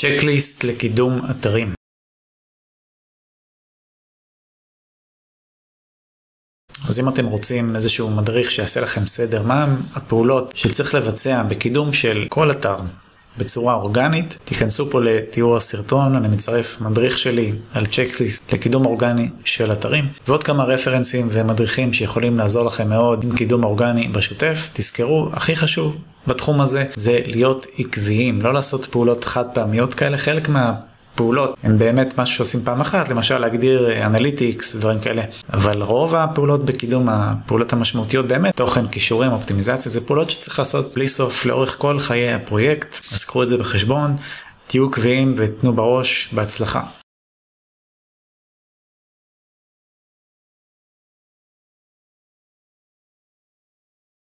צ'קליסט לקידום אתרים. אז אם אתם רוצים איזשהו מדריך שיעשה לכם סדר, מה הפעולות שצריך לבצע בקידום של כל אתר בצורה אורגנית, תיכנסו פה לתיאור הסרטון, אני מצרף מדריך שלי על צ'קליסט לקידום אורגני של אתרים, ועוד כמה רפרנסים ומדריכים שיכולים לעזור לכם מאוד עם קידום אורגני בשוטף. תזכרו, הכי חשוב בתחום הזה זה להיות עקביים, לא לעשות פעולות חד פעמיות כאלה, חלק מה... פעולות הן באמת משהו שעושים פעם אחת, למשל להגדיר אנליטיקס, דברים כאלה. אבל רוב הפעולות בקידום, הפעולות המשמעותיות באמת, תוכן, כישורים, אופטימיזציה, זה פעולות שצריך לעשות בלי סוף לאורך כל חיי הפרויקט, אז קחו את זה בחשבון, תהיו עקביים ותנו בראש, בהצלחה.